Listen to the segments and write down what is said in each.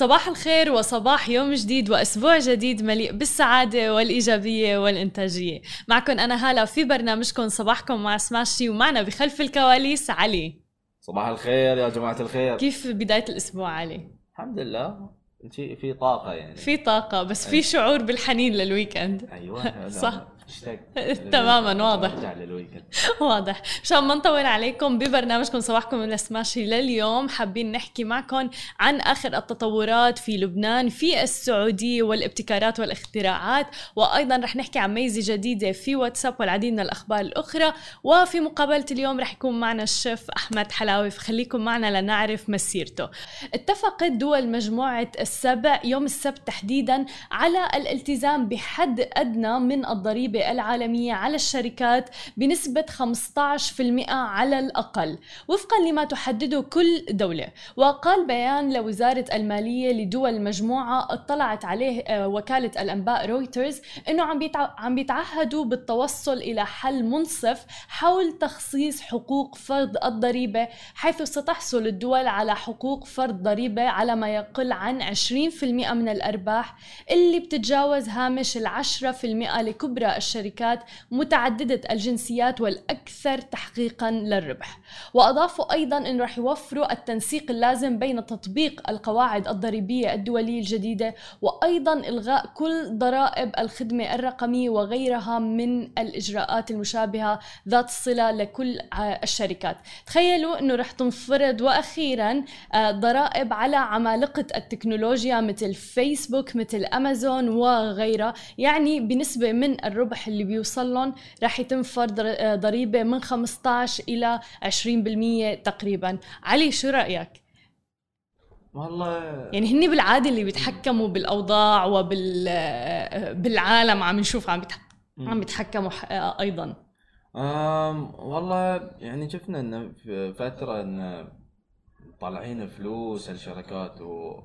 صباح الخير وصباح يوم جديد وأسبوع جديد مليء بالسعادة والإيجابية والإنتاجية. معكم أنا هالة في برنامجكم صباحكم مع سماشي ومعنا بخلف الكواليس علي. صباح الخير يا جماعة الخير. كيف بداية الأسبوع علي؟ الحمد لله. في في طاقة يعني. في طاقة بس في شعور بالحنين لل weekend. أيوه صح. تماماً، واضح. للويكند. واضح. مشان ما نطول عليكم ببرنامجكم. صباحكم مع سماشي لليوم حابين نحكي معكم عن آخر التطورات في لبنان في السعودية والابتكارات والاختراعات. وأيضا رح نحكي عن ميزة جديدة في واتساب والعديد من الأخبار الأخرى. وفي مقابلة اليوم رح يكون معنا الشيف أحمد حلاوي. فخليكم معنا لنعرف مسيرته. اتفقت دول مجموعة السبع يوم السبت تحديدا على الالتزام بحد أدنى من الضريبة العالمية على الشركات بنسبة 15% على الأقل وفقا لما تحدده كل دولة وقال بيان لوزارة المالية لدول المجموعه اطلعت عليه آه، وكالة الأنباء رويترز إنه عم. عم بيتعهدوا بالتوصل إلى حل منصف حول تخصيص حقوق فرض الضريبة حيث ستحصل الدول على حقوق فرض ضريبة على ما يقل عن 20% من الأرباح اللي بتتجاوز هامش في المئة لكبرى الشركات متعددة الجنسيات والأكثر تحقيقا للربح. وأضافوا أيضا أنه رح يوفروا التنسيق اللازم بين تطبيق القواعد الضريبية الدولية الجديدة وأيضا إلغاء كل ضرائب الخدمة الرقمية وغيرها من الإجراءات المشابهة ذات الصلة لكل الشركات. تخيلوا أنه رح تنفرض وأخيرا آه، ضرائب على عمالقة التكنولوجيا مثل فيسبوك مثل أمازون وغيرها. يعني بنسبة من الربح اللي بيوصل لهم رح يتم فرض آه، ضريبة من 15 إلى 20% تقريبا. علي شو رأيك؟ والله يعني هني بالعادة اللي بيتحكموا بالأوضاع وبال آه، بالعالم عم نشوف عم بيتح- عم بيتحكموا آه، أيضا. أم والله يعني شفنا إن في فترة إن طالعين فلوس الشركات و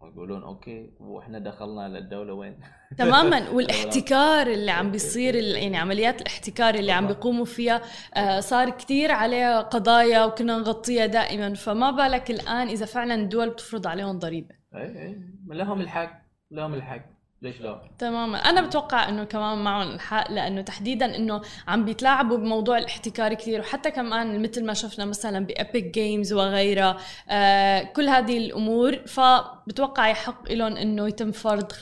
ويقولون أوكي وإحنا دخلنا للدولة وين؟ تماما. والاحتكار اللي عم بيصير يعني عمليات الاحتكار اللي عم بيقوموا فيها آه، صار كتير عليها قضايا وكنا نغطيها دائما. فما بالك الآن إذا فعلا الدول بتفرض عليهم ضريبة. اي اي لهم الحق لهم الحق. ليش لا؟ تماما. أنا بتوقع إنه كمان معهم الحق لأنه تحديدا إنه عم بيتلاعبوا بموضوع الاحتكار كثير وحتى كمان مثل ما شفنا مثلا بابيك جيمز وغيرها آه كل هذه الأمور فبتوقع يحق لهم إنه يتم فرض 15%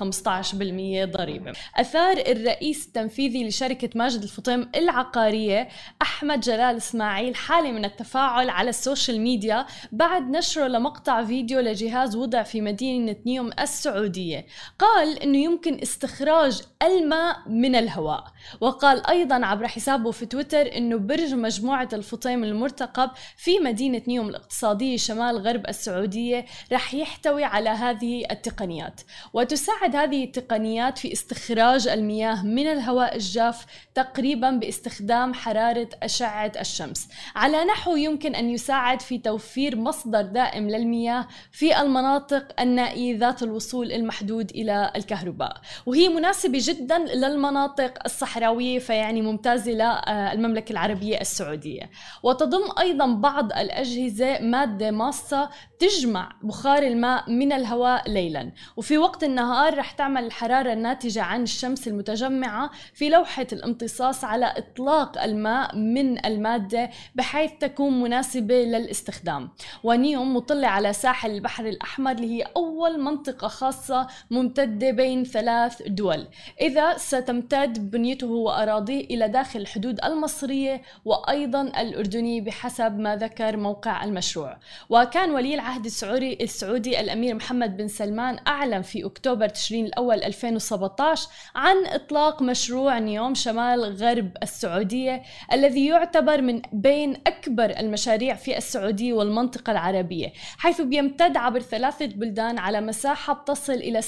ضريبة. أثار الرئيس التنفيذي لشركة ماجد الفطيم العقارية أحمد جلال إسماعيل حالة من التفاعل على ال social media بعد نشره لمقطع فيديو لجهاز وضع في مدينة نيوم السعودية. قال إنه يمكن استخراج الماء من الهواء. وقال أيضا عبر حسابه في تويتر إنه برج مجموعة الفطيم المرتقب في مدينة نيوم الاقتصادية شمال غرب السعودية رح يحتوي على هذه التقنيات. وتساعد هذه التقنيات في استخراج المياه من الهواء الجاف تقريبا باستخدام حرارة أشعة الشمس. على نحو يمكن أن يساعد في توفير مصدر دائم للمياه في المناطق النائية ذات الوصول المحدود إلى الكهرباء. وهي مناسبة جدا للمناطق الصحراوية فيعني ممتازة للمملكة العربية السعودية. وتضم أيضا بعض الأجهزة مادة ماصه تجمع بخار الماء من الهواء ليلا. وفي وقت النهار رح تعمل الحرارة الناتجة عن الشمس المتجمعة في لوحة الامتصاص على إطلاق الماء من المادة بحيث تكون مناسبة للاستخدام. ونيوم مطلة على ساحل البحر الأحمر اللي هي أول منطقة خاصة ممتدة بين ثلاث دول. إذا ستمتد بنيته وأراضيه إلى داخل الحدود المصرية وأيضا الأردنية بحسب ما ذكر موقع المشروع. وكان ولي العهد السعودي السعودي الأمير محمد بن سلمان أعلن في أكتوبر تشرين الأول 2017 عن إطلاق مشروع نيوم شمال غرب السعودية الذي يعتبر من بين أكبر المشاريع في السعودية والمنطقة العربية حيث بيمتد عبر ثلاثة بلدان على مساحة بتصل إلى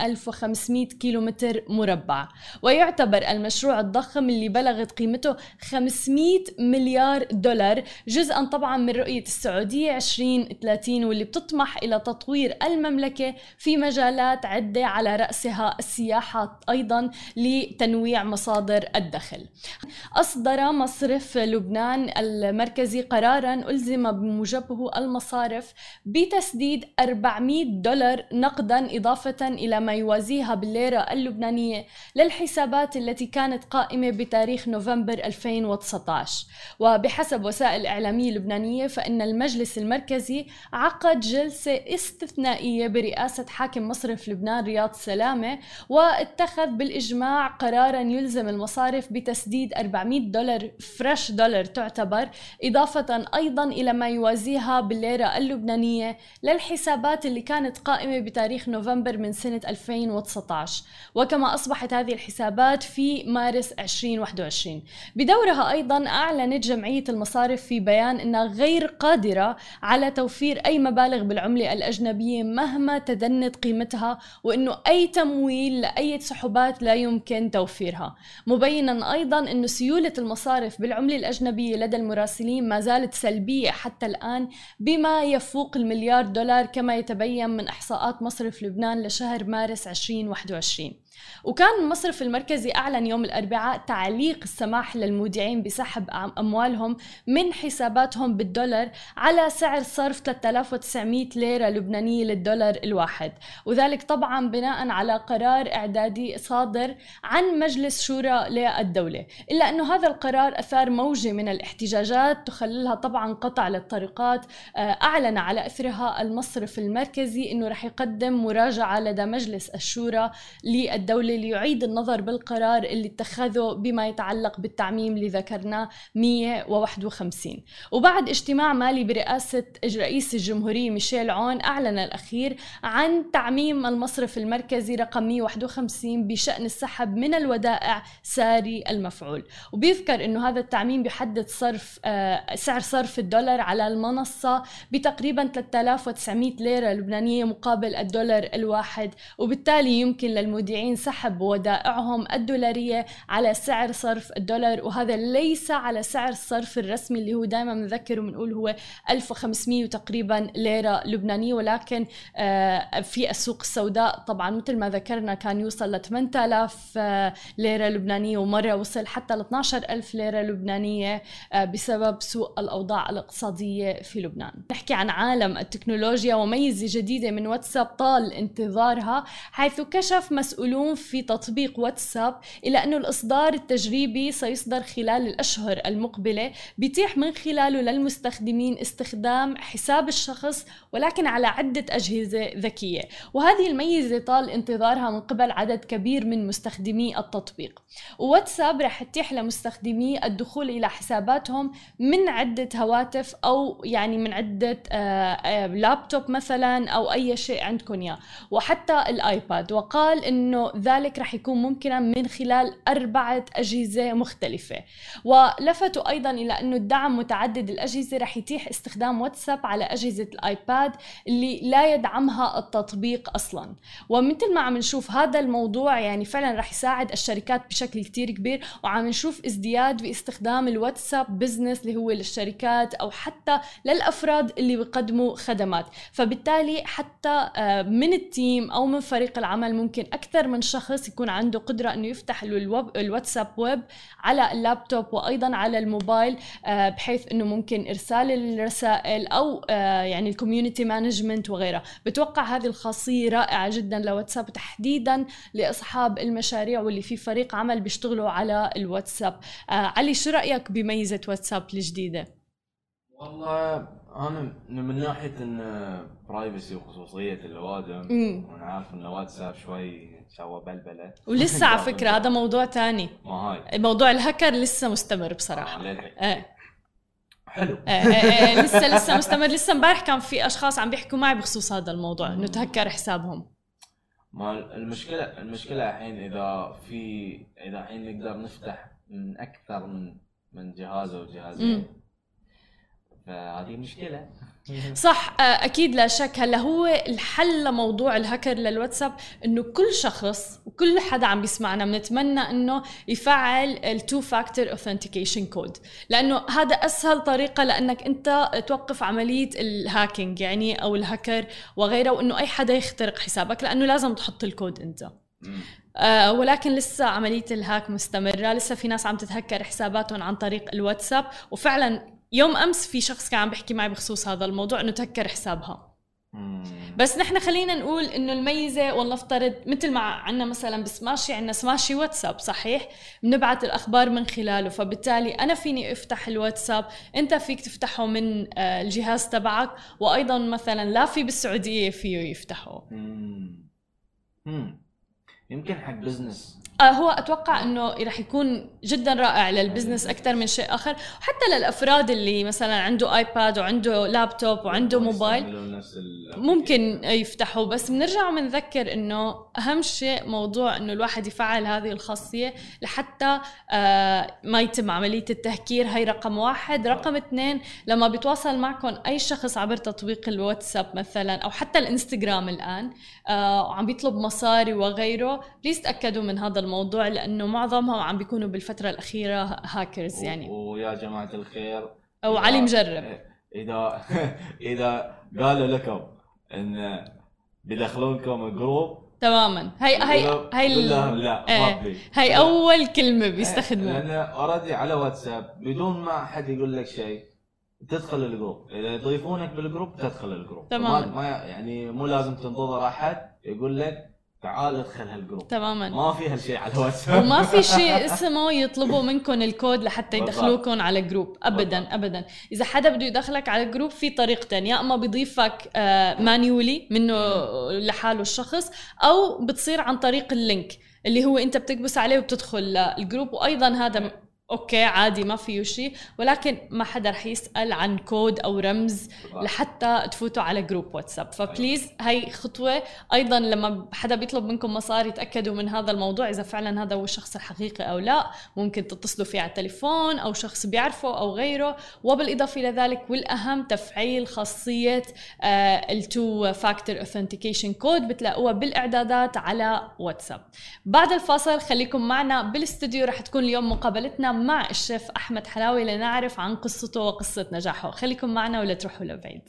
1500 كيلومتر مربع. ويعتبر المشروع الضخم اللي بلغت قيمته 500 مليار دولار جزءا طبعا من رؤية السعودية 2030 واللي بتطمح إلى تطوير المملكة في مجالات عدة على رأسها السياحة أيضا لتنويع مصادر الدخل. أصدر مصرف لبنان المركزي قرارا ألزم بموجبه المصارف بتسديد 400 دولار نقدا إضافة إلى ما يوازيها بالليرة اللبنانية للحسابات التي كانت قائمة بتاريخ نوفمبر 2019 وبحسب وسائل إعلامية لبنانية فإن المجلس المركزي عقد جلسة استثنائية برئاسة حاكم مصرف لبنان رياض سلامة واتخذ بالإجماع قرارا يلزم المصارف بتسديد 400 دولار فريش دولار تعتبر إضافة أيضا إلى ما يوازيها بالليرة اللبنانية للحسابات اللي كانت قائمة بتاريخ نوفمبر من سنة 2019 وكما أصبحت هذه الحسابات في مارس 2021 بدورها أيضا أعلنت جمعية المصارف في بيان أنها غير قادرة على توفير أي مبالغ بالعملة الأجنبية مهما تدنت قيمتها وأنه أي تمويل لأي سحوبات لا يمكن توفيرها. مبينا أيضا أن سيولة المصارف بالعملة الأجنبية لدى المراسلين ما زالت سلبية حتى الآن بما يفوق المليار دولار كما يتبين من إحصاءات مصرف لبنان لشهر مارس 2021 وكان المصرف المركزي أعلن يوم الأربعاء تعليق السماح للمودعين بسحب أموالهم من حساباتهم بالدولار على سعر صرف 3900 ليرة لبنانية للدولار الواحد. وذلك طبعا بناء على قرار إعدادي صادر عن مجلس شورى للدولة. إلا أنه هذا القرار أثار موجة من الاحتجاجات تخللها طبعا قطع للطريقات آه، أعلن على إثرها المصرف المركزي أنه رح يقدم مراجعة لدى مجلس الشورى للدولة. الدولة ليعيد النظر بالقرار اللي اتخذه بما يتعلق بالتعميم اللي ذكرناه 151 وبعد اجتماع مالي برئاسة رئيس الجمهورية ميشيل عون أعلن الأخير عن تعميم المصرف المركزي رقم 151 بشأن السحب من الودائع ساري المفعول. وبيذكر أنه هذا التعميم بيحدد صرف آه سعر صرف الدولار على المنصة بتقريبا 3900 ليرة لبنانية مقابل الدولار الواحد. وبالتالي يمكن للمودعين سحب ودائعهم الدولارية على سعر صرف الدولار وهذا ليس على سعر الصرف الرسمي اللي هو دائما بنذكر وبنقول هو 1500 تقريبا ليرة لبنانية ولكن آه، في السوق السوداء طبعا مثل ما ذكرنا كان يوصل ل 8000 آه، ليرة لبنانية ومرة وصل حتى ل 12000 ليرة لبنانية آه، بسبب سوء الأوضاع الاقتصادية في لبنان. نحكي عن عالم التكنولوجيا وميزة جديدة من واتساب طال انتظارها حيث كشف مسؤولون في تطبيق واتساب إلى أنه الإصدار التجريبي سيصدر خلال الأشهر المقبلة بيتيح من خلاله للمستخدمين استخدام حساب الشخص ولكن على عدة أجهزة ذكية. وهذه الميزة طال انتظارها من قبل عدد كبير من مستخدمي التطبيق. وواتساب رح تتيح لمستخدمي الدخول إلى حساباتهم من عدة هواتف أو يعني من عدة آه، آه، لابتوب مثلا أو أي شيء عندكم إياه. وحتى الآيباد. وقال إنه ذلك رح يكون ممكنا من خلال أربعة أجهزة مختلفة. ولفتوا أيضا إلى أنه الدعم متعدد الأجهزة رح يتيح استخدام واتساب على أجهزة الآيباد اللي لا يدعمها التطبيق أصلا. ومثل ما عم نشوف هذا الموضوع يعني فعلا رح يساعد الشركات بشكل كتير كبير وعم نشوف ازدياد باستخدام ال WhatsApp Business اللي هو للشركات أو حتى للأفراد اللي بيقدموا خدمات. فبالتالي حتى آه، من ال team أو من فريق العمل ممكن أكثر من شخص يكون عنده قدرة إنه يفتح الويب الواتساب ويب على اللابتوب وأيضا على الموبايل آه، بحيث إنه ممكن إرسال الرسائل أو آه، يعني ال community management وغيرها. بتوقع هذه الخاصية رائعة جدا لواتساب تحديدا لأصحاب المشاريع واللي في فريق عمل بيشتغلوا على الواتساب. آه، علي شو رأيك بميزة واتساب الجديدة؟ والله أنا من ناحية إن برايفسي وخصوصية الأوادم وأنا عارف إن واتساب شوي سوى بلبلة. ولسه على فكرة هذا موضوع تاني. ما هاي. موضوع الهكر لسه مستمر بصراحة. آه للحين. إيه حلو. إيه إيه لسه لسه مستمر. لسه امبارح كان في أشخاص عم بيحكوا معي بخصوص هذا الموضوع إنه تهكر حسابهم. ما المشكلة المشكلة الحين إذا في إذا الحين نقدر نفتح من أكثر من من جهاز أو جهازين. فهذه مشكلة. صح آه، أكيد لا شك. هلا هو الحل لموضوع الهكر للواتساب إنه كل شخص وكل حدا عم بيسمعنا بنتمنى إنه يفعل ال two factor authentication code لأنه هذا أسهل طريقة لأنك أنت توقف عملية ال hacking يعني أو الهكر وغيره وإنه أي حدا يخترق حسابك لأنه لازم تحط الكود أنت. آه ولكن لسه عملية الهاك مستمرة. لسه في ناس عم تتهكر حساباتهم عن طريق الواتساب. وفعلا يوم أمس في شخص كان عم بيحكي معي بخصوص هذا الموضوع إنه تهكر حسابها. بس نحن خلينا نقول إنه الميزة ولنفترض مثل ما عندنا مثلا بسماشي عندنا سماشي واتساب صحيح؟ بنبعث الأخبار من خلاله فبالتالي أنا فيني أفتح الواتساب أنت فيك تفتحه من آه، الجهاز تبعك وأيضا مثلا لا في بالسعودية فيه يفتحه. يمكن حق business هو أتوقع إنه رح يكون جدا رائع لل business أكثر من شيء آخر. وحتى للأفراد اللي مثلا عنده آيباد وعنده لابتوب وعنده موبايل ممكن يفتحوا. بس بنرجع وبنذكر إنه أهم شيء موضوع إنه الواحد يفعل هذه الخاصية لحتى آه، ما يتم عملية التهكير. هي رقم واحد. رقم اثنين لما بيتواصل معكم أي شخص عبر تطبيق الواتساب مثلا أو حتى الإنستغرام الآن آه، وعم بيطلب مصاري وغيره please تأكدوا من هذا الموضوع. لأنه معظمهم عم بيكونوا بالفترة الأخيرة هاكرز يعني. ويا جماعة الخير أو علي مجرب. اذا إذا قالوا لكم إن بيدخلونكم جروب تماما. هي هي هي لا إيه. هي أول كلمة بيستخدموها. لأن already على واتساب بدون ما حد يقول لك شيء تدخل الجروب إذا يضيفونك بالجروب تدخل الجروب تمام ما يعني مو لازم تنتظر أحد يقول لك تعال ادخل هالجروب. تماما. ما في هالشيء على الواتساب. وما في شيء اسمه يطلبوا منكم الكود لحتى يدخلوكم على جروب. ابدا. ابدا. إذا حدا بده يدخلك على الجروب في طريقتين يا إما بيضيفك manually آه، منه لحاله الشخص أو بتصير عن طريق ال link اللي هو أنت بتكبس عليه وبتدخل للجروب. وأيضا هذا okay عادي ما فيه شيء. ولكن ما حدا رح يسأل عن كود أو رمز لحتى تفوتوا على جروب واتساب ف please هاي خطوة. أيضا لما حدا بيطلب منكم مصاري تاكدوا من هذا الموضوع إذا فعلا هذا هو الشخص الحقيقي أو لا. ممكن تتصلوا فيه على التليفون أو شخص بيعرفه أو غيره. وبالإضافة إلى ذلك والأهم تفعيل خاصية ال two factor authentication code بتلاقوها بالإعدادات على واتساب بعد الفاصل خليكم معنا بالاستوديو رح تكون اليوم مقابلتنا مع الشيف أحمد حلاوي لنعرف عن قصته وقصة نجاحه. خليكم معنا ولا تروحوا لبعيد.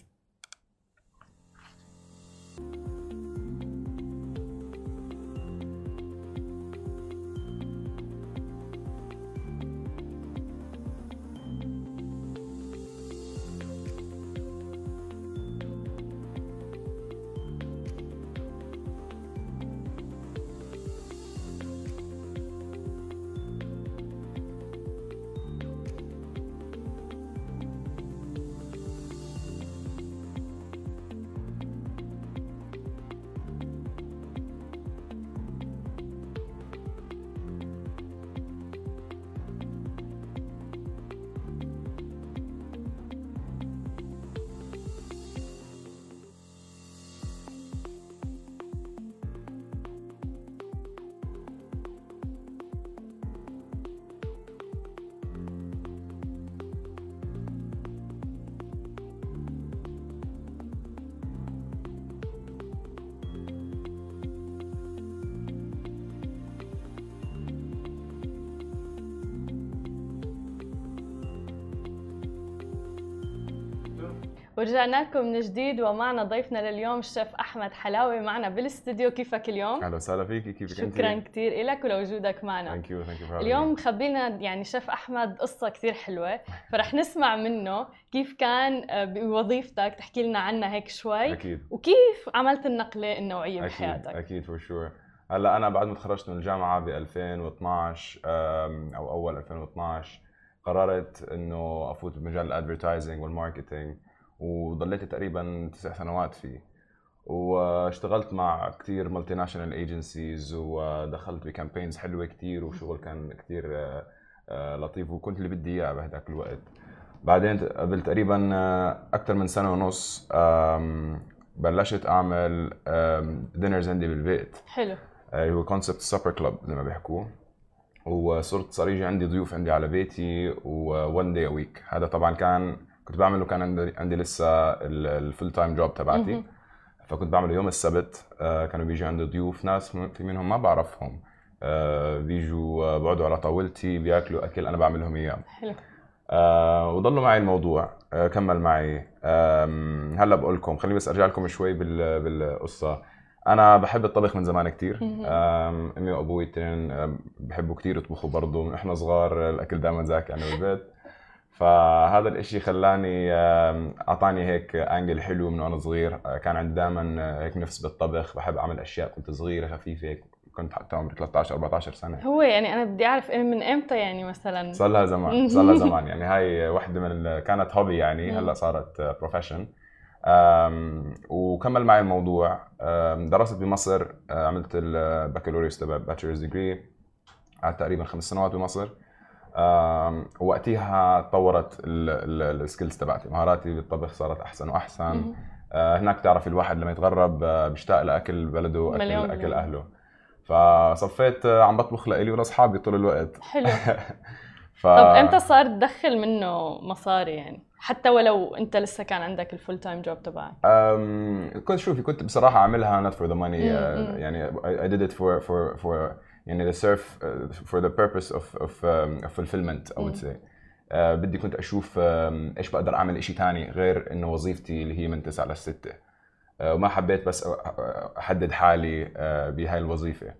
ورجعنا لكم من جديد ومعنا ضيفنا لليوم الشيف أحمد حلاوي معنا بالاستديو كيفك اليوم؟ أهلا وسهلا فيكي كيفك أنت؟ شكرا كثير لك ولوجودك معنا. thank you thank you اليوم خبينا يعني شيف أحمد قصة كثير حلوة فرح نسمع منه كيف كان آه، بوظيفتك. تحكي لنا عنها هيك شوي. أكيد. وكيف عملت النقلة النوعية أكيد. بحياتك؟ أكيد for sure هلأ أنا بعد ما تخرجت من الجامعة ب 2012 أو أول 2012 قررت إنه أفوت بمجال ال advertising وال marketing وضليت تقريبا تسع سنوات فيه. واشتغلت مع كثير multinational agencies ودخلت ب campaigns حلوة كثير وشغل كان كثير آه، آه، لطيف وكنت اللي بدي إياه بهداك الوقت. بعدين قبل تقريبا آه، أكثر من سنة ونص بلشت أعمل dinners عندي بالبيت. حلو. اللي هو concept supper club زي ما بيحكوا. وصرت صار يجي عندي ضيوف عندي على بيتي one day a week هذا طبعا كان كنت بعمله كان عندي, عندي لسه ال full time job تبعتي. فكنت بعمله يوم السبت. آه، كانوا بيجي عندي ضيوف ناس في منهم ما بعرفهم. آه، بيجوا بقعدوا على طاولتي بياكلوا أكل أنا بعملهم إياه. حلو. آه وضلوا معي الموضوع. آه كمل معي. آه هلأ بقول لكم خليني بس أرجع لكم شوي بالقصة. أنا بحب الطبخ من زمان كثير أمي وأبوي الاثنين بحبوا كثير يطبخوا برضه من إحنا صغار الأكل دائما زاكي عندنا بالبيت. فهذا الإشي خلاني أعطاني هيك angle حلو من وأنا صغير. آه، كان عندي دائما هيك نفس بالطبخ بحب أعمل أشياء كنت صغيرة خفيفة هيك. كنت حتى عمري 13 14 سنة. هو يعني أنا بدي أعرف من إمتى يعني مثلا؟ صار لها زمان صار لها زمان. يعني هاي وحدة من كانت hobby يعني هلأ صارت profession وكمل معي الموضوع. درست بمصر آه، عملت البكالوريوس تبع bachelor's degree قعدت تقريبا خمس سنوات بمصر. وقتها تطورت ال skills تبعتي. مهاراتي بالطبخ صارت أحسن وأحسن. آه، هناك تعرف الواحد لما يتغرب آه، بيشتاق لأكل بلده اكل أكل أهله. فصفيت عم بطبخ لإلي ولاصحابي طول الوقت. حلو. ف... طب إمتى صار تدخل منه مصاري يعني؟ حتى ولو أنت لسه كان عندك ال full time job تبعك. كنت شوفي كنت بصراحة أعملها not for the money uh, يعني I did it for for for يعني the serve uh, for the purpose of of, um, of fulfillment I would say. Uh, بدي كنت أشوف um, إيش بقدر أعمل شيء ثاني غير إنه وظيفتي اللي هي من 9 ل 6 uh, وما حبيت بس أحدد حالي uh, بهاي الوظيفة.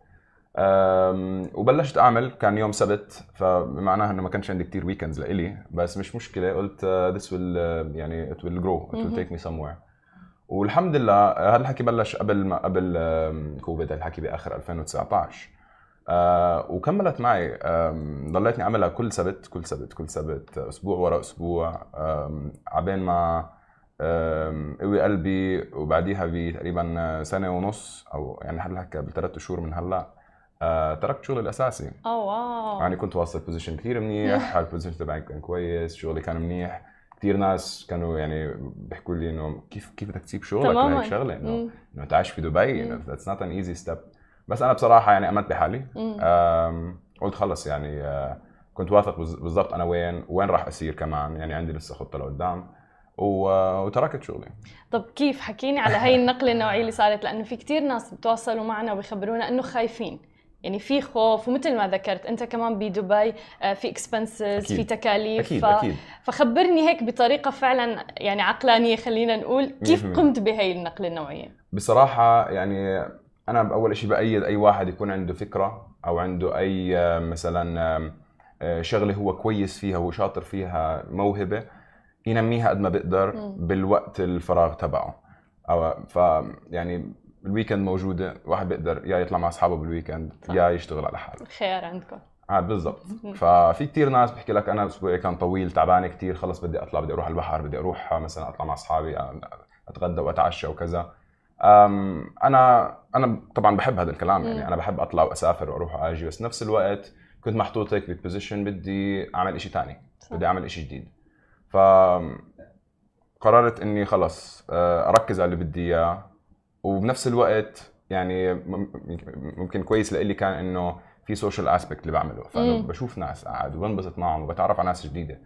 وبلشت أعمل. كان يوم سبت. فمعناها إنه ما كانش عندي كثير weekends لإلي. بس مش مشكلة. قلت this will يعني it will grow it will take me somewhere والحمد لله هذا الحكي بلش قبل ما قبل كوفيد الحكي بآخر 2019 آه وكملت معي. ضليتني أعملها كل سبت كل سبت كل سبت. أسبوع ورا أسبوع. عبين ما قوي قلبي. وبعديها بتقريبا سنة ونص أو يعني هلا بثلاث شهور من هلأ آه تركت شغلي الأساسي. oh wow. يعني كنت واصل position كثير منيح. ال position تبعي كان كويس شغلي كان منيح. كثير ناس كانوا يعني بيحكوا لي إنه كيف كيف بدك تسيب شغلك؟ لهيك شغلة إنه إنه تعيش في دبي إنه that's not an easy step بس أنا بصراحة يعني امنت بحالي. قلت خلص يعني آه، كنت واثق بالضبط أنا وين وين راح اسير كمان يعني عندي لسه خطة لقدام. وتركت شغلي. طب كيف؟ حكيني على هاي النقلة النوعية اللي صارت لأنه في كثير ناس بتواصلوا معنا وبيخبرونا إنه خايفين. يعني في خوف ومثل ما ذكرت أنت كمان بدبي آه، في expenses في تكاليف أكيد ف... أكيد. فخبرني هيك بطريقة فعلا يعني عقلانية خلينا نقول. كيف قمت بهي النقلة النوعية؟ بصراحة يعني أنا بأول شيء بأيد أي واحد يكون عنده فكرة أو عنده أي آه، مثلا آه، شغلة هو كويس فيها وشاطر فيها موهبة ينميها قد ما بيقدر بالوقت الفراغ تبعه. أو ف يعني ال weekend موجودة واحد بيقدر يا يطلع مع أصحابه بال weekend يا يشتغل على حاله. خيار عندكم. آه بالضبط. ففي كثير ناس بحكي لك أنا اسبوعي كان طويل تعبان كثير خلص بدي أطلع بدي أروح البحر بدي أروح مثلا أطلع مع أصحابي أتغدى وأتعشى وكذا. أنا أنا طبعا بحب هذا الكلام يعني أنا بحب أطلع وأسافر وأروح وأجي بس نفس الوقت كنت محطوط هيك ب position بدي أعمل شيء ثاني بدي أعمل شيء جديد. ف قررت إني خلص أركز على اللي بدي إياه وبنفس الوقت يعني ممكن كويس لإلي كان إنه في social aspect اللي بعمله فانه بشوف ناس قاعد وبنبسط معهم وبتعرف على ناس جديدة.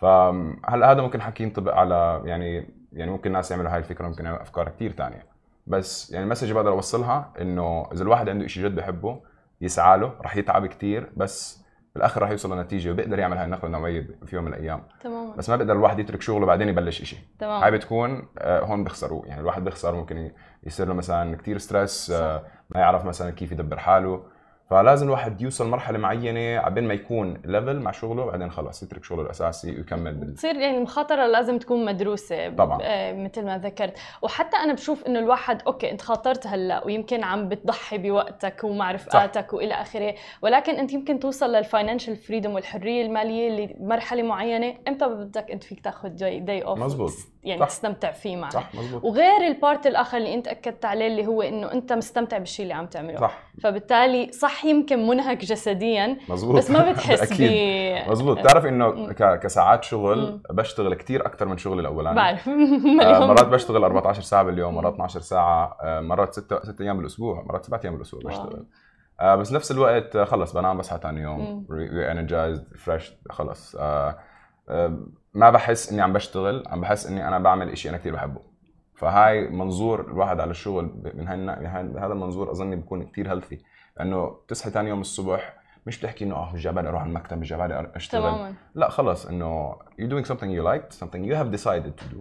فهلا هذا ممكن حكي ينطبق على يعني يعني ممكن ناس يعملوا هاي الفكرة ممكن يعملوا أفكار كثير ثانية بس يعني ال message بقدر أوصلها إنه إذا الواحد عنده شيء جد بحبه يسعى له رح يتعب كثير بس بالآخر راح يوصل لنتيجة وبيقدر يعمل هاي النقلة النوعية في يوم من الأيام. تماما. بس ما بيقدر الواحد يترك شغله بعدين يبلش شيء تمام هاي بتكون آه، هون بيخسروا يعني الواحد بيخسر ممكن يصير له مثلا كثير stress آه، ما يعرف مثلا كيف يدبر حاله. فلازم الواحد يوصل مرحلة معينة عبين ما يكون level مع شغله بعدين خلاص يترك شغله الأساسي ويكمل بال... تصير يعني المخاطره لازم تكون مدروسة طبعا. آه مثل ما ذكرت. وحتى أنا بشوف إنه الواحد okay أنت خاطرت هلأ ويمكن عم بتضحي بوقتك ومع رفقاتك وإلى آخره ولكن أنت يمكن توصل لل financial freedom والحرية المالية اللي بمرحله معينة إمتى بدك أنت فيك تاخذ day off مزبوط. يعني صح. تستمتع فيه معك صح مزبوط. وغير ال part الآخر اللي أنت أكدت عليه اللي هو إنه أنت مستمتع بالشيء اللي عم تعمله. صح. فبالتالي صح يمكن منهك جسديا مزبوط. بس ما بتحس ب مزبوط بتعرف إنه كساعات شغل بشتغل كثير أكثر من شغلي الأولاني. بعرف. آه مرات بشتغل 14 ساعة باليوم مرات 12 ساعة آه مرات 6 6 أيام بالأسبوع مرات 7 أيام بالأسبوع بشتغل. آه بس نفس الوقت آه خلص بنام بصحى ثاني يوم. re-energized fresh خلص. آه آه ما بحس إني عم بشتغل عم بحس إني أنا بعمل شيء أنا كثير بحبه. فهاي منظور الواحد على الشغل من هذا المنظور أظني بيكون كثير healthy لأنه تصحي ثاني يوم الصبح مش بتحكي إنه آه مش جايبالي أروح على المكتب مش جايبالي أشتغل. تماما. لا خلص إنه you're doing something you liked something you have decided to do.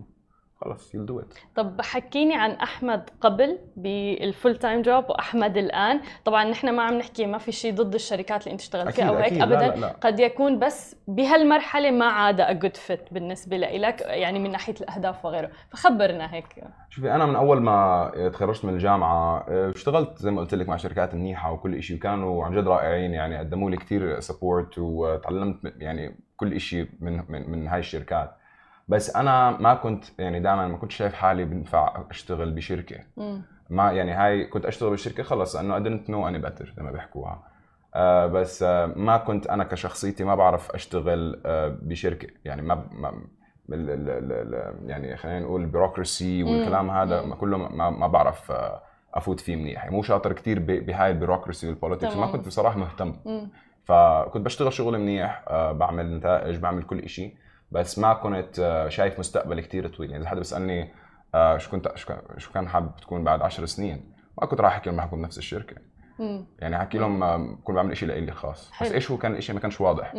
خلص you'll do it. طب حكيني عن أحمد قبل بال full-time job وأحمد الآن. طبعا نحن ما عم نحكي ما في شيء ضد الشركات اللي أنت اشتغلت فيها أو هيك ابدا لا لا لا. قد يكون بس بهالمرحلة ما عاد a good fit بالنسبة لك يعني من ناحية الأهداف وغيره. فخبرنا هيك. شوفي أنا من أول ما تخرجت من الجامعة اشتغلت زي ما قلت لك مع شركات منيحة وكل شيء وكانوا عن جد رائعين يعني قدموا لي كثير سبورت وتعلمت يعني كل شيء من من, من هاي الشركات. بس أنا ما كنت يعني دائما ما كنت شايف حالي بنفع أشتغل بشركة. ما يعني هاي كنت أشتغل بشركة خلص انه I didn't know any better زي ما بيحكوها. آه بس آه ما كنت أنا كشخصيتي ما بعرف أشتغل آه بشركة. يعني ما, ما ال ال ال يعني خلينا نقول ال bureaucracy والكلام هذا ما كله ما, ما بعرف آه أفوت فيه منيح. يعني مو شاطر كثير بهاي ال bureaucracy وال politics ما كنت بصراحة مهتم. فكنت بشتغل شغل منيح آه بعمل نتائج بعمل كل شيء بس ما كنت آه، شايف مستقبل كثير طويل. يعني إذا حدا بيسألني آه، شو كنت شو كان حابب تكون بعد 10 سنين ما كنت راح أحكي لهم حكون بنفس الشركة. مم. يعني أحكي لهم آه، بكون بعمل شيء لإلي خاص. حلو. بس إيش هو كان الشيء ما كانش واضح.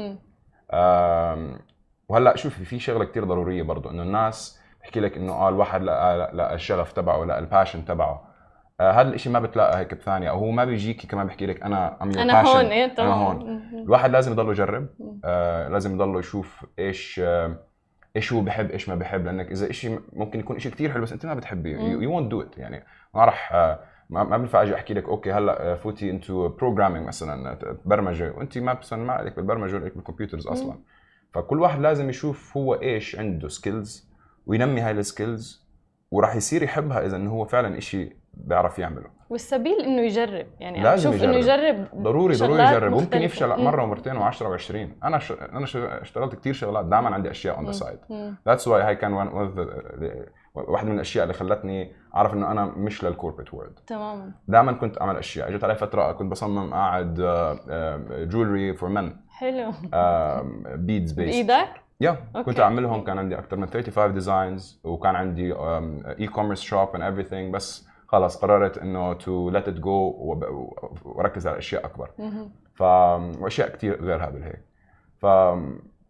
وهلأ شوفي في شغلة كثير ضرورية برضه إنه الناس بحكي لك إنه آه الواحد لقى لقى الشغف تبعه لقى ال passion تبعه. هذا الشيء ما بتلاقى هيك بثانية أو هو ما بيجيكي كمان بيحكي لك أنا I'm أنا passion. هون إيه أنا هون. الواحد لازم يضل يجرب آه لازم يضل يشوف إيش آه إيش هو بحب إيش ما بحب. لأنك إذا شيء ممكن يكون شيء كثير حلو بس أنت ما بتحبيه. you won't do it يعني ما راح آه، ما بينفع أجي أحكي لك okay هلأ فوتي into programming مثلا برمجة. وأنت ما مثلا ما عليك بالبرمجة ولا بال computers أصلا. فكل واحد لازم يشوف هو إيش عنده skills وينمي هاي ال skills وراح يصير يحبها إذا إنه هو فعلا شيء بيعرف يعمله. والسبيل إنه يجرب يعني لازم يجرب. إنه يجرب. ضروري ضروري يجرب. ممكن يفشل مرة ومرتين و10 و20 أنا ش... أنا اشتغلت كثير شغلات دائما عندي أشياء on the side that's why هاي كان one واحدة من الأشياء اللي خلتني أعرف إنه أنا مش لل corporate world تماما. دائما كنت أعمل أشياء. إجت علي فترة كنت بصمم قاعد jewelry for men حلو. beads based بإيدك؟ يا yeah. كنت أعملهم. كان عندي أكثر من 35 designs وكان عندي e-commerce shop and everything بس خلص قررت إنه to let it go وأركز على أشياء أكبر. ف وأشياء كثير غير هذا هيك ف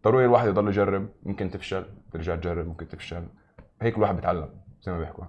ضروري الواحد يضل يجرب ممكن تفشل ترجع تجرب ممكن تفشل. هيك الواحد بيتعلم. زي ما بيحكوا.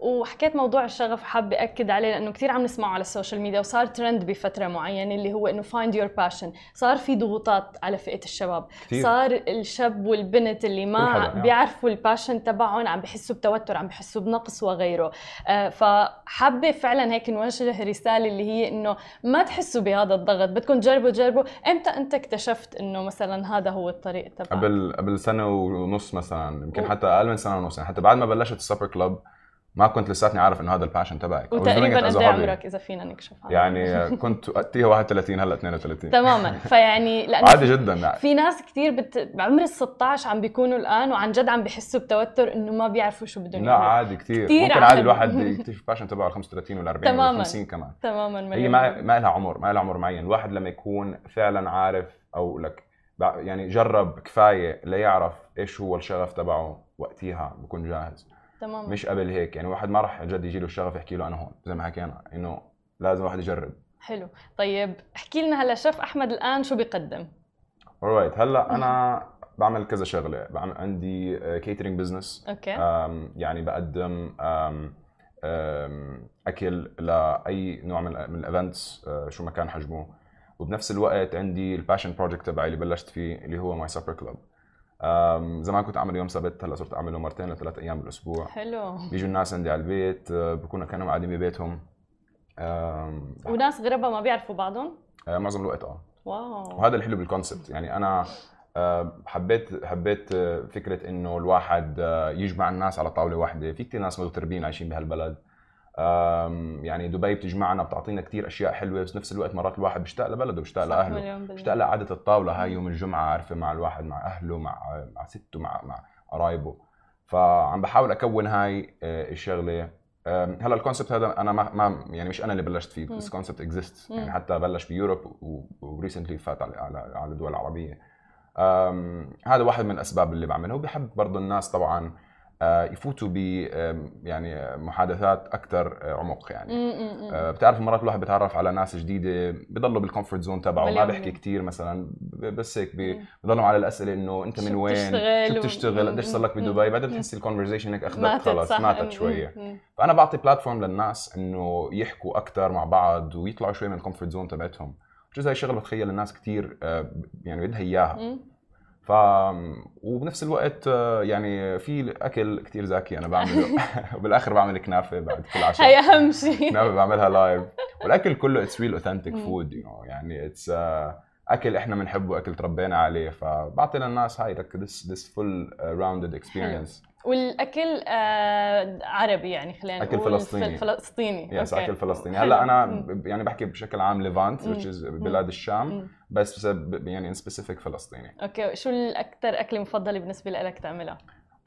وحكيت موضوع الشغف حابة أكد عليه لأنه كثير عم نسمعه على ال social media وصار ترند بفترة معينة اللي هو إنه find your passion صار في ضغوطات على فئة الشباب. كتير. صار الشاب والبنت اللي ما يعني. بيعرفوا ال passion تبعهم عم بحسوا بتوتر عم بحسوا بنقص وغيره. آه فحابة فعلا هيك نوجه رسالة اللي هي إنه ما تحسوا بهذا الضغط. بدكم تجربوا تجربوا. إمتى أنت اكتشفت إنه مثلا هذا هو الطريق تبعك؟ قبل قبل سنة ونص مثلا يمكن حتى أقل من سنة ونص. يعني حتى بعد ما بلشت ال supper club ما كنت لساتني عارف إنه هذا ال passion تبعك. وتقريبا قد إيه عمرك إذا فينا نكشف عنه يعني كنت وقتها 31 هلأ 32 تماما. فيعني لأنه عادي جدا يعني. في ناس كثير بت... بعمر ال 16 عم بيكونوا الآن وعن جد عم بحسوا بتوتر إنه ما بيعرفوا شو بدهم لا عادي كثير ممكن عادي الواحد يكتشف الباشن تبعه 35 ولا 40 ولا 50 كمان. تماما هي ما ما لها عمر ما لها عمر معين. الواحد لما يكون فعلا عارف أو لك يعني جرب كفاية ليعرف إيش هو الشغف تبعه وقتها بكون جاهز. تمام مش قبل هيك. يعني واحد ما راح جد يجي له الشغف يحكي له أنا هون زي ما حكينا إنه لازم واحد يجرب. حلو. طيب احكي لنا هلا شيف أحمد الآن شو بيقدم؟ Alright هلا أنا بعمل كذا شغلة. بعمل عندي catering business okay. يعني بقدم أم أم أكل لأي نوع من ال events شو ما كان حجمه. وبنفس الوقت عندي ال passion project تبعي اللي بلشت فيه اللي هو my supper club زمان كنت اعمله يوم سبت هلأ صرت اعمله مرتين لثلاث أيام بالأسبوع. حلو. بيجوا الناس عندي على البيت آه، بكونوا كانوا قاعدين ببيتهم. وناس غرباء ما بيعرفوا بعضهم؟ آه، معظم الوقت آه. wow. وهذا الحلو بال concept يعني أنا آه، حبيت حبيت فكرة إنه الواحد يجمع الناس على طاولة واحدة. في كثير ناس مغتربين عايشين بهالبلد. يعني دبي بتجمعنا بتعطينا كثير أشياء حلوة بس نفس الوقت مرات الواحد بيشتاق لبلده بيشتاق لأهله بيشتاق لقعدة الطاولة هاي يوم الجمعة عارفة مع الواحد مع أهله مع مع سته مع مع قرايبه. فعم بحاول أكون هاي آه، الشغلة. هلا ال concept هذا أنا ما, ما يعني مش أنا اللي بلشت فيه بس concept exist يعني حتى بلش ب Europe و recently فات على على الدول العربية. هذا واحد من الأسباب اللي بعملها وبحب برضه الناس طبعا يفوتوا ب يعني محادثات أكثر آه، عمق يعني. آه، بتعرف مرات الواحد بيتعرف على ناس جديدة بضلوا بال comfort zone تبعه ما بيحكي كثير مثلا بس هيك بضلوا على الأسئلة إنه أنت من وين؟ شو بتشتغل؟ قديش صار لك بدبي؟ بعدين بتحسي ال conversation هيك أخذت خلص ماتت شوية. فأنا بعطي platform للناس إنه يحكوا أكثر مع بعض ويطلعوا شوي من ال comfort zone تبعتهم. جزء هاي الشغلة بتخيل الناس كثير يعني بدها إياها. ف وبنفس الوقت آه، يعني في أكل كثير زاكي أنا بعمله. وبالآخر بعمل كنافة بعد كل عشاء هي أهم شيء. كنافة بعملها live والأكل كله it's real authentic food يعني it's آه، أكل إحنا بنحبه اكل تربينا عليه فبعطي للناس هاي like this this full rounded experience والأكل آه عربي يعني خلينا نقول اكل فلسطيني. فلسطيني yes أكل فلسطيني. هلأ أنا يعني بحكي بشكل عام Levant which بلاد الشام بس يعني in specific فلسطيني. okay شو الاكثر اكله مفضله بالنسبة لك تعملها؟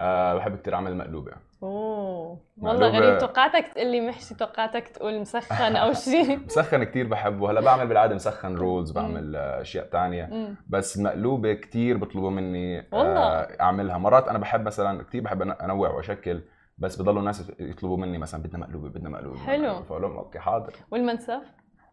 أه بحب كثير أعمل مقلوبة. أوه. والله غريب. توقعتك تقول لي محشي توقعتك تقول مسخن أو شيء مسخن كثير بحبه. هلأ بعمل بالعادة مسخن rolls بعمل أشياء ثانية بس المقلوبه كثير بيطلبوا مني آه، والله. أعملها. مرات أنا بحب مثلا كثير بحب أنوع وأشكل بس بضلوا الناس يطلبوا مني مثلا بدنا مقلوبة بدنا مقلوبة حلو. فأقول لهم okay حاضر. والمنسف؟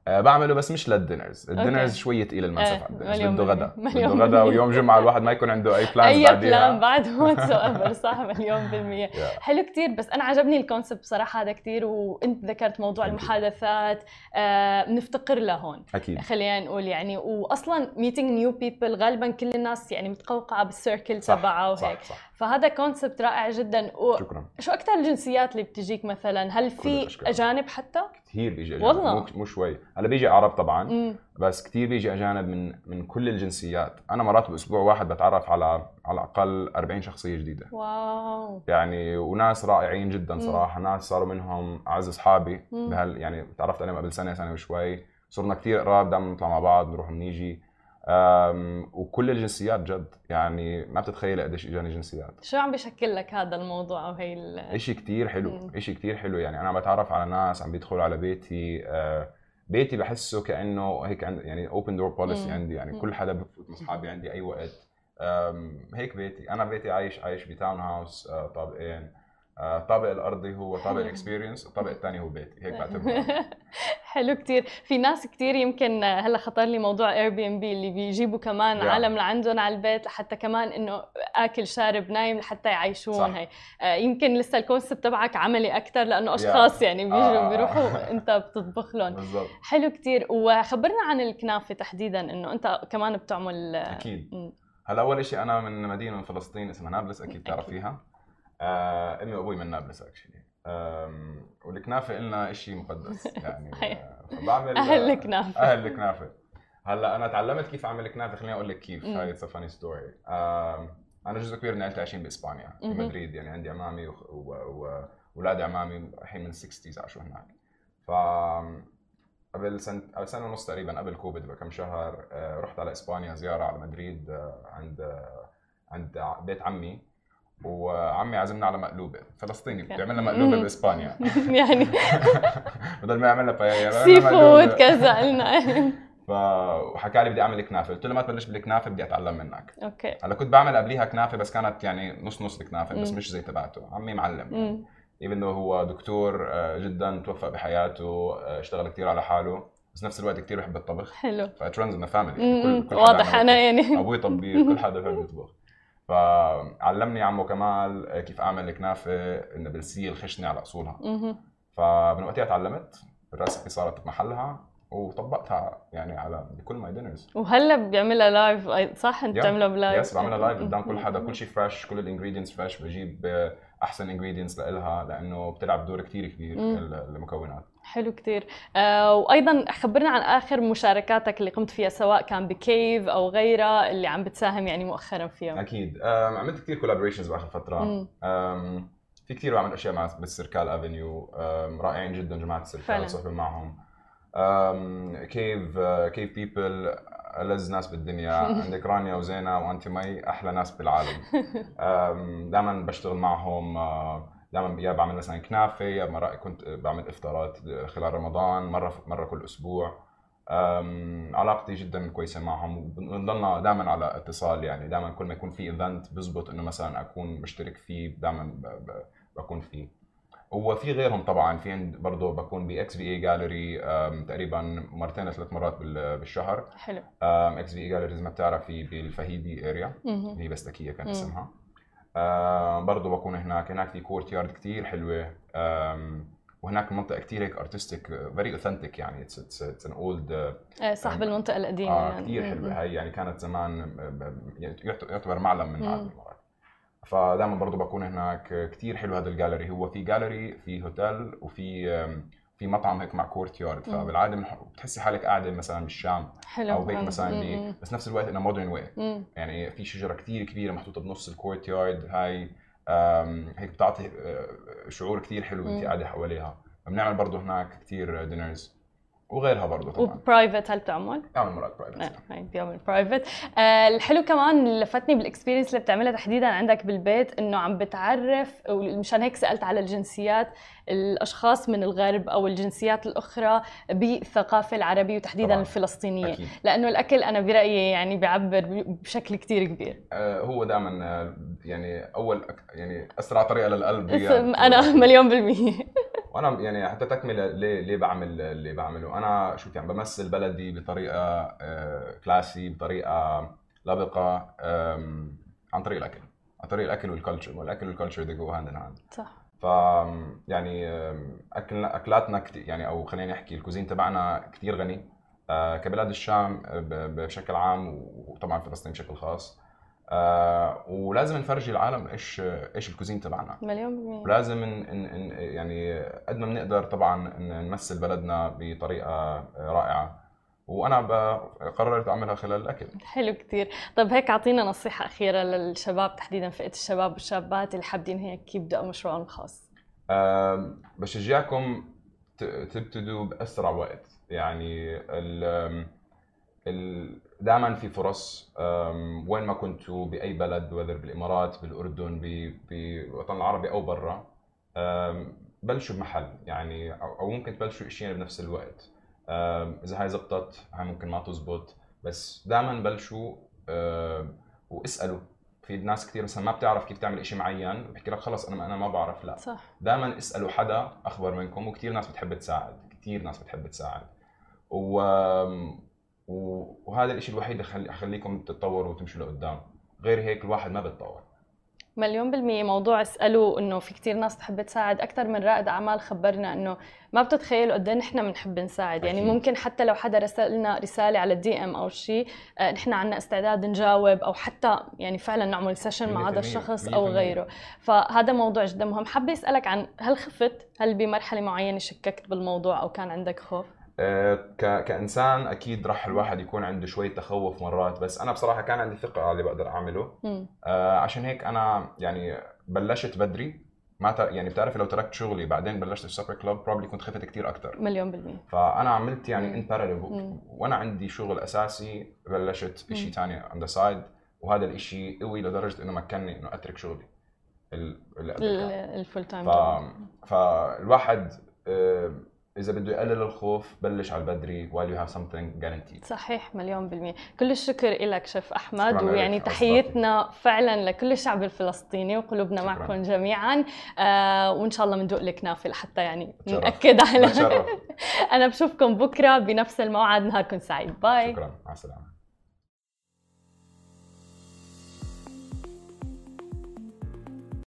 بعمله بس مش لل dinners ال dinners شوي ثقيل المنسف أه بده غدا بده غدا ويوم جمعة الواحد ما يكون عنده أي plans أي plan بعد whatsoever صح مليون بالمية. حلو كثير بس أنا عجبني ال concept بصراحه هذا كثير وأنت ذكرت موضوع المحادثات آه بنفتقر له هون أكيد. خلينا نقول يعني واصلا meeting new people غالبا كل الناس يعني متقوقعة بال circle تبعها وهيك. صح صح. فهذا concept رائع جدا. و... شكرا. شو أكثر الجنسيات اللي بتجيك مثلا؟ هل في أجانب حتى؟ كثير بيجي أجانب. والله. مو, مو شوي. هلا بيجي عرب طبعا مم. بس كثير بيجي أجانب من من كل الجنسيات. أنا مرات بأسبوع واحد بتعرف على على الأقل 40 شخصية جديدة. واو. يعني وناس رائعين جدا صراحة. مم. ناس صاروا منهم أعز أصحابي بهال يعني تعرفت عليهم قبل سنة سنة وشوي. صرنا كثير قراب دائما نطلع مع بعض نروح ونيجي. وكل الجنسيات جد. يعني ما بتتخيل قديش إجاني جنسيات. شو عم بشكل لك هذا الموضوع أو هي شيء كثير حلو. شيء كثير حلو. يعني أنا عم بتعرف على ناس عم بيدخلوا على بيتي آه، بيتي بحسه كأنه هيك عند يعني open door policy عندي. يعني كل حدا بفوت من اصحابي عندي أي وقت. هيك بيتي. أنا بيتي عايش عايش ب townhouse آه، طابقين. الطابق آه، الأرضي هو طابق ال experience الطابق الثاني هو بيتي. هيك بعتبره. حلو كتير. في ناس كتير يمكن هلأ خطر لي موضوع Airbnb اللي بيجيبوا كمان yeah. عالم لعندهم على البيت لحتى كمان إنه آكل شارب نايم لحتى يعيشون هي. آه يمكن لسه ال concept تبعك عملي أكثر لأنه أشخاص yeah. يعني بيجوا آه. بيروحوا أنت بتطبخ لهم. بالضبط. حلو كتير. وخبرنا عن الكنافة تحديدا إنه أنت كمان بتعمل أكيد. هلأ أول شيء أنا من مدينة من فلسطين اسمها نابلس أكيد بتعرفيها آه امي وابوي من نابلس actually والكنافه لنا شيء مقدس. يعني آه، فبعمل أهل الكنافه أهل الكنافه هلأ أنا تعلمت كيف أعمل كنافه خليني أقول لك كيف هاي it's funny story أنا جزء كبير من عائلتي عايشين بإسبانيا في مدريد. يعني عندي عمامي واولاد عمامي الحين من 60 عاشوا هناك. ف قبل سنة سنة ونص تقريبا قبل كوفيد بكم شهر آه، رحت على إسبانيا زيارة على مدريد آه، عند عند بيت عمي. وعمي عزمنا على مقلوبة فلسطيني بيعمل لنا مقلوبة بإسبانيا. يعني. بدل ما يعمل لنا paella seafood كذا قلنا. فحكى لي بدي أعمل كنافة. قلت له ما تبلش بالكنافة بدي أتعلم منك. okay. هلأ كنت بعمل قبليها كنافة بس كانت يعني نص نص الكنافة بس مش زي تبعته. عمي معلم. even هو دكتور آه، جدا توفق بحياته آه، اشتغل كثير على حاله بس نفس الوقت كثير بحب الطبخ. حلو. ف it runs in family واضح أنا يعني. أبوي طبيخ كل حدا بحب يطبخ. فعلمني عمو كمال كيف أعمل الكنافة النابلسيه الخشنة على أصولها. فمن وقتها تعلمت ال recipe صارت بمحلها وطبقتها يعني على بكل my dinners وهلا بيعملها live صح؟ أنت بتعملها ب live yes بعملها live قدام كل حدا. كل شيء فريش كل ال ingredients فريش بجيب أحسن ingredients لها لأنه بتلعب دور كثير كبير المكونات. حلو كثير آه وأيضا خبرنا عن آخر مشاركاتك اللي قمت فيها سواء كان ب Kave أو غيرها اللي عم بتساهم يعني مؤخرا فيها. أكيد. عملت كثير collaborations بآخر فترة. في كثير بعمل أشياء مع بالسيركال Avenue رائعين جدا جماعة السيركال صحبه معهم. Kave Kave people ألذ ناس بالدنيا. عندك رانيا وزينة وانت مي أحلى ناس بالعالم. دائما بشتغل معهم. آه، دائما يا بعمل مثلا كنافة يا مرة كنت بعمل إفطارات خلال رمضان مرة مرة كل أسبوع. علاقتي جدا كويسة معهم. وبنضلنا دائما على اتصال يعني. دائما كل ما يكون في event بزبط إنه مثلا أكون مشترك فيه دائما بكون فيه. وفي غيرهم طبعا. في برضه بكون ب XVA Gallery تقريبا مرتين ثلاث مرات بالشهر. حلو. XVA Gallery زي ما بتعرفي بالفهيدي area هي بستكيه كان اسمها. برضه بكون هناك. هناك في courtyard كثير حلوة. وهناك المنطقة كثير هيك artistic very authentic يعني. it's an old صاحب المنطقة القديمة آه يعني. كثير حلوة. هي يعني كانت زمان يعتبر معلم من معالم الإمارات فدائما برضه بكون هناك كثير حلو هذا الجاليري هو في جاليري في هوتيل وفي في مطعم هيك مع courtyard فبالعادة بتحسي حالك قاعدة مثلا بالشام حلو أو هيك مثلا بي بس نفس الوقت انه modern way يعني في شجرة كثير كبيرة محطوطة بنص ال courtyard هاي هيك بتعطي آه، شعور كثير حلو انت قاعدة حواليها. بنعمل برضه هناك كثير dinners وغيرها برضه طبعا و private هل بتعمل؟ بعمل مرات private هاي بيعمل private آه الحلو كمان اللي لفتني بال experience اللي بتعملها تحديدا عندك بالبيت إنه عم بتعرف ومشان هيك سألت على الجنسيات الأشخاص من الغرب أو الجنسيات الأخرى بالثقافة العربية وتحديدا طبعا. الفلسطينية أكيد. لأنه الأكل أنا برأيي يعني بيعبر بشكل كثير كبير آه هو دائما آه، يعني أول يعني أسرع طريقة للقلب هي أنا مليون بالمية وأنا يعني حتى تكملة ليه ليه بعمل اللي بعمله. أنا شو يعني بمثل بلدي بطريقة classy آه، بطريقة لبقة عن طريق الأكل عن طريق الأكل وال culture والأكل وال culture they go hand in hand صح. ف يعني اكلنا أكلاتنا كتير يعني أو خلينا نحكي ال cuisine تبعنا كثير غني آه، كبلاد الشام بشكل عام وطبعا فلسطين بشكل خاص. آه ولازم نفرجي العالم إيش إيش الكوزين تبعنا. مليون بالمية. ولازم إن إن يعني قد ما بنقدر طبعا نمثل بلدنا بطريقة رائعة. وأنا قررت أعملها خلال الأكل. حلو كثير طيب هيك أعطينا نصيحة أخيرة للشباب تحديدا فئه الشباب والشابات اللي حابين هيك يبدأوا مشروعهم الخاص. أه بشجعكم تبتدوا بأسرع وقت. يعني ال دائما في فرص وين ما كنتوا بأي بلد وذر بالإمارات بالأردن بالوطن العربي أو برا بلشوا بمحل يعني أو ممكن تبلشوا شيئين بنفس الوقت. إذا هاي زبطت هاي ممكن ما تزبط. بس دائما بلشوا واسألوا. في ناس كثير مثلا ما بتعرف كيف تعمل شيء معين بحكي لك خلص أنا أنا ما بعرف لا. صح. دائما اسألوا حدا اخبر منكم وكثير ناس بتحب تساعد كثير ناس بتحب تساعد. و وهذا الشيء الوحيد اللي يخليكم تتطوروا وتمشوا لقدام. غير هيك الواحد ما بيتطور مليون بالمية. موضوع اسألوا إنه في كتير ناس تحب تساعد. أكثر من رائد أعمال خبرنا إنه ما بتتخيلوا قد إيه نحن بنحب نساعد. يعني ممكن حتى لو حدا رسل لنا رسالة على ال DM أو شيء آه، نحن عندنا استعداد نجاوب أو حتى يعني فعلا نعمل session مع هذا الشخص أو غيره. فهذا موضوع جدا مهم. حابة أسألك عن هل خفت؟ هل بمرحلة معينة شككت بالموضوع أو كان عندك خوف؟ آه، كإنسان أكيد راح الواحد يكون عنده شوية تخوف مرات بس أنا بصراحة كان عندي ثقة على اللي بقدر أعمله. آه عشان هيك أنا يعني بلشت بدري. ما يعني بتعرفي لو تركت شغلي بعدين بلشت ال supper club probably كنت خفت كثير أكثر مليون بالمية. فأنا عملت يعني in parallel وأنا عندي شغل أساسي بلشت شيء ثاني on the side وهذا الشيء قوي لدرجة إنه مكنني إنه أترك شغلي. ال full time فالواحد آه إذا بده يقلل الخوف بلش على البدري while you have something guaranteed. صحيح مليون بالمية. كل الشكر لك شيف أحمد ويعني تحيتنا فعلا لكل الشعب الفلسطيني وقلوبنا شكرا. معكم جميعا. آه وإن شاء الله بندوق لك لحتى يعني نأكد على أنا بشوفكم بكرة بنفس الموعد. نهاركم سعيد. باي. شكرا. مع السلامة.